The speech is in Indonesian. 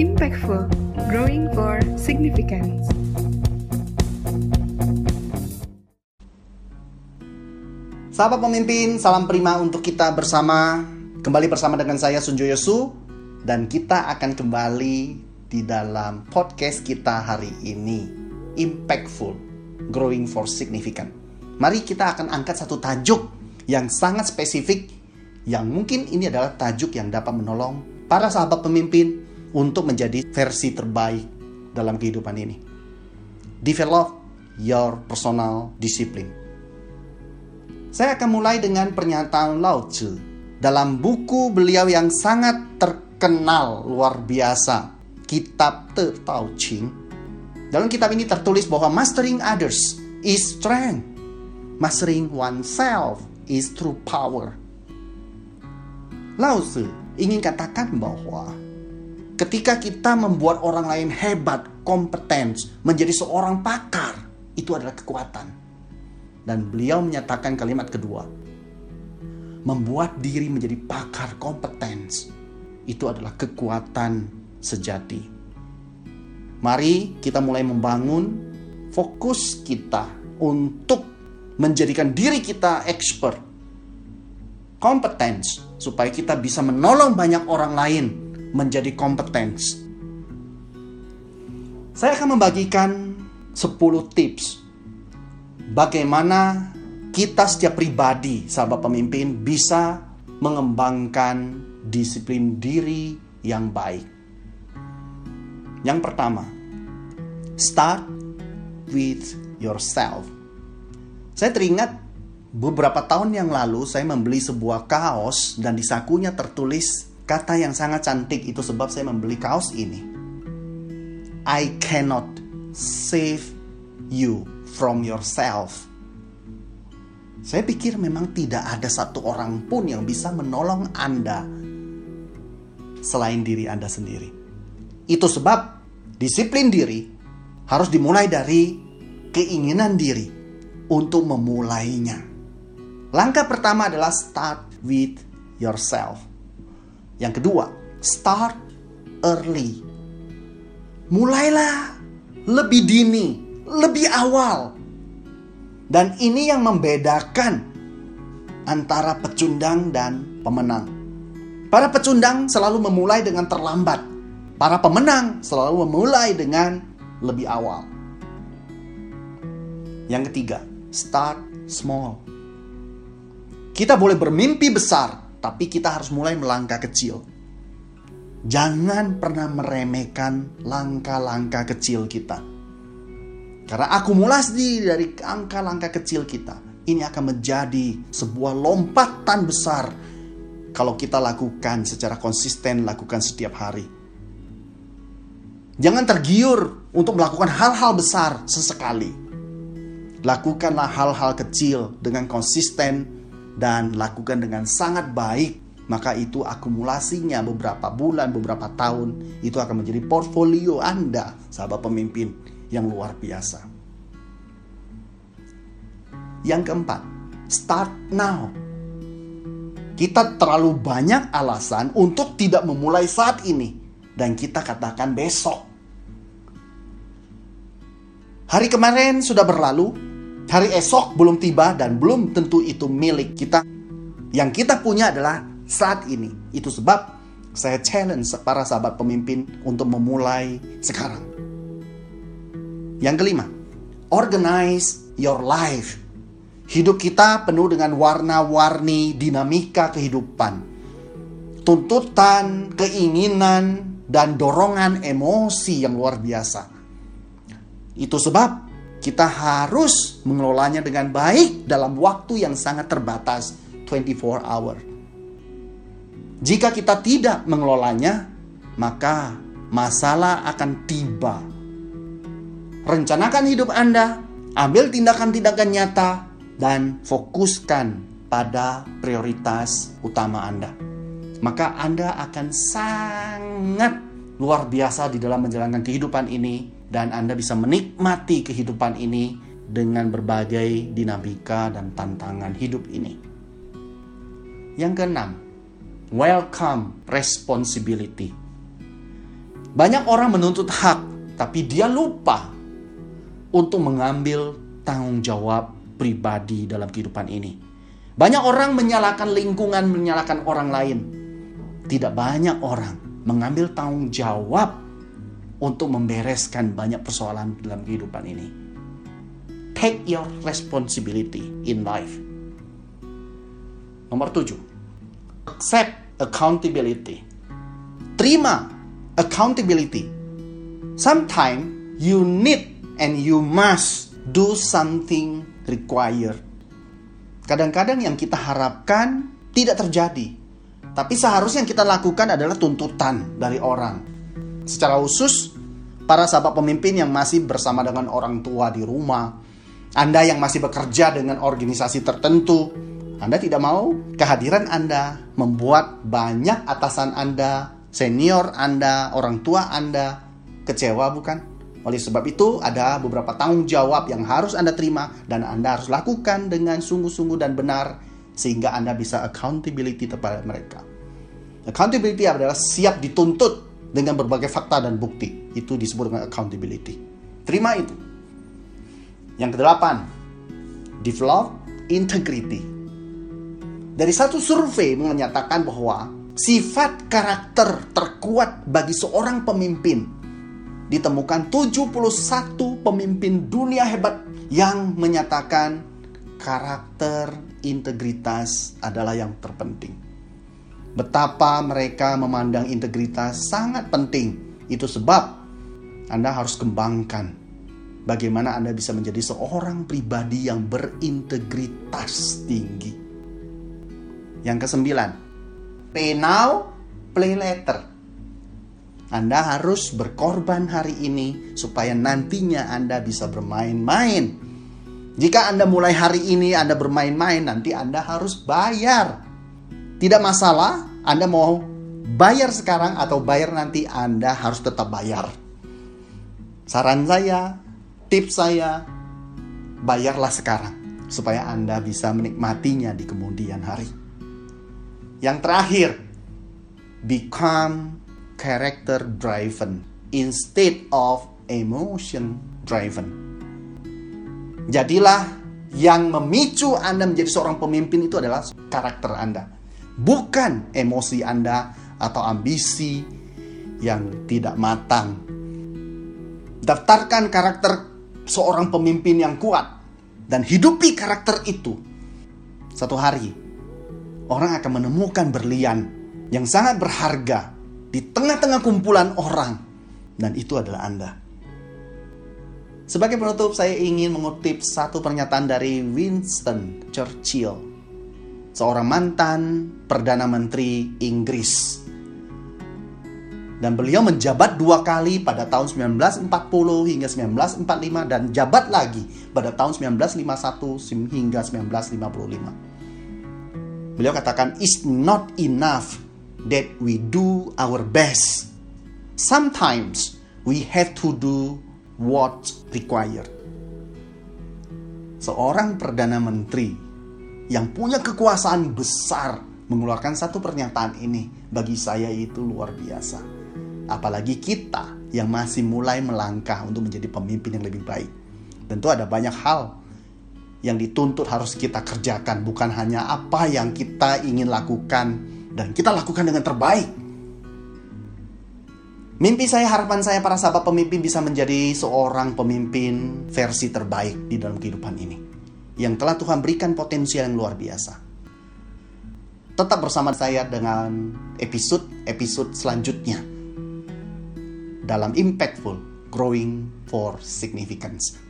Impactful, growing for significance. Sahabat pemimpin, salam prima untuk kita bersama. Kembali bersama dengan saya Sunjo Yosu dan kita akan kembali di dalam podcast kita hari ini. Impactful, growing for significant. Mari kita akan angkat satu tajuk yang sangat spesifik yang mungkin ini adalah tajuk yang dapat menolong para sahabat pemimpin untuk menjadi versi terbaik dalam kehidupan ini. Develop your personal discipline. Saya akan mulai dengan pernyataan Lao Tzu dalam buku beliau yang sangat terkenal luar biasa, Kitab Te Tao Ching. Dalam kitab ini tertulis bahwa mastering others is strength, mastering oneself is true power. Lao Tzu ingin katakan bahwa ketika kita membuat orang lain hebat, kompeten, menjadi seorang pakar, itu adalah kekuatan dan beliau menyatakan kalimat kedua. Membuat diri menjadi pakar kompetens. Itu adalah kekuatan sejati. Mari kita mulai membangun fokus kita untuk menjadikan diri kita expert. Kompetens. Supaya kita bisa menolong banyak orang lain menjadi kompetens. Saya akan membagikan 10 tips bagaimana kita setiap pribadi, sahabat pemimpin, bisa mengembangkan disiplin diri yang baik. Yang pertama, start with yourself. Saya teringat beberapa tahun yang lalu saya membeli sebuah kaos dan di sakunya tertulis kata yang sangat cantik itu sebab saya membeli kaos ini. I cannot save you from yourself. Saya pikir memang tidak ada satu orang pun yang bisa menolong Anda selain diri Anda sendiri. Itu sebab disiplin diri harus dimulai dari keinginan diri untuk memulainya. Langkah pertama adalah start with yourself. Yang kedua, start early. Mulailah lebih dini lebih awal. Dan ini yang membedakan antara pecundang dan pemenang. Para pecundang selalu memulai dengan terlambat. Para pemenang selalu memulai dengan lebih awal. Yang ketiga, start small. Kita boleh bermimpi besar, tapi kita harus mulai melangkah kecil. Jangan pernah meremehkan langkah-langkah kecil kita. Karena akumulasi dari angka-angka kecil kita ini akan menjadi sebuah lompatan besar kalau kita lakukan secara konsisten, lakukan setiap hari. Jangan tergiur untuk melakukan hal-hal besar sesekali. Lakukanlah hal-hal kecil dengan konsisten dan lakukan dengan sangat baik. Maka itu akumulasinya beberapa bulan, beberapa tahun itu akan menjadi portfolio Anda, sahabat pemimpin yang luar biasa. Yang keempat, start now. Kita terlalu banyak alasan untuk tidak memulai saat ini dan kita katakan besok. Hari kemarin sudah berlalu, hari esok belum tiba dan belum tentu itu milik kita. Yang kita punya adalah saat ini. Itu sebab saya challenge para sahabat pemimpin untuk memulai sekarang. Yang kelima, organize your life. Hidup kita penuh dengan warna-warni dinamika kehidupan. Tuntutan, keinginan, dan dorongan emosi yang luar biasa. Itu sebab kita harus mengelolanya dengan baik dalam waktu yang sangat terbatas, 24 hour. Jika kita tidak mengelolanya, maka masalah akan tiba rencanakan hidup Anda, ambil tindakan-tindakan nyata, dan fokuskan pada prioritas utama Anda. Maka Anda akan sangat luar biasa di dalam menjalankan kehidupan ini dan Anda bisa menikmati kehidupan ini dengan berbagai dinamika dan tantangan hidup ini. Yang keenam, welcome responsibility. Banyak orang menuntut hak, tapi dia lupa untuk mengambil tanggung jawab pribadi dalam kehidupan ini. Banyak orang menyalahkan lingkungan, menyalahkan orang lain. Tidak banyak orang mengambil tanggung jawab untuk membereskan banyak persoalan dalam kehidupan ini. Take your responsibility in life. Nomor tujuh, accept accountability. Terima accountability. Sometimes you need and you must do something required. Kadang-kadang yang kita harapkan tidak terjadi. Tapi seharusnya yang kita lakukan adalah tuntutan dari orang. Secara khusus, para sahabat pemimpin yang masih bersama dengan orang tua di rumah, Anda yang masih bekerja dengan organisasi tertentu, Anda tidak mau kehadiran Anda membuat banyak atasan Anda, senior Anda, orang tua Anda kecewa bukan? Oleh sebab itu, ada beberapa tanggung jawab yang harus Anda terima dan Anda harus lakukan dengan sungguh-sungguh dan benar sehingga Anda bisa accountability kepada mereka. Accountability adalah siap dituntut dengan berbagai fakta dan bukti. Itu disebut dengan accountability. Terima itu. Yang kedelapan, develop integrity. Dari satu survei menyatakan bahwa sifat karakter terkuat bagi seorang pemimpin ditemukan 71 pemimpin dunia hebat yang menyatakan karakter integritas adalah yang terpenting. Betapa mereka memandang integritas sangat penting. Itu sebab Anda harus kembangkan bagaimana Anda bisa menjadi seorang pribadi yang berintegritas tinggi. Yang kesembilan, pay now, play later. Anda harus berkorban hari ini supaya nantinya Anda bisa bermain-main. Jika Anda mulai hari ini Anda bermain-main, nanti Anda harus bayar. Tidak masalah, Anda mau bayar sekarang atau bayar nanti, Anda harus tetap bayar. Saran saya, tips saya, bayarlah sekarang supaya Anda bisa menikmatinya di kemudian hari. Yang terakhir, become character driven instead of emotion driven. Jadilah yang memicu Anda menjadi seorang pemimpin itu adalah karakter Anda, bukan emosi Anda atau ambisi yang tidak matang. Daftarkan karakter seorang pemimpin yang kuat dan hidupi karakter itu. Satu hari, orang akan menemukan berlian yang sangat berharga di tengah-tengah kumpulan orang dan itu adalah Anda. Sebagai penutup saya ingin mengutip satu pernyataan dari Winston Churchill, seorang mantan Perdana Menteri Inggris. Dan beliau menjabat dua kali pada tahun 1940 hingga 1945 dan jabat lagi pada tahun 1951 hingga 1955. Beliau katakan, "It's not enough that we do our best. Sometimes we have to do what required. Seorang perdana menteri yang punya kekuasaan besar mengeluarkan satu pernyataan ini bagi saya itu luar biasa. Apalagi kita yang masih mulai melangkah untuk menjadi pemimpin yang lebih baik. Tentu ada banyak hal yang dituntut harus kita kerjakan, bukan hanya apa yang kita ingin lakukan dan kita lakukan dengan terbaik. Mimpi saya, harapan saya para sahabat pemimpin bisa menjadi seorang pemimpin versi terbaik di dalam kehidupan ini. Yang telah Tuhan berikan potensial yang luar biasa. Tetap bersama saya dengan episode-episode selanjutnya dalam Impactful Growing for Significance.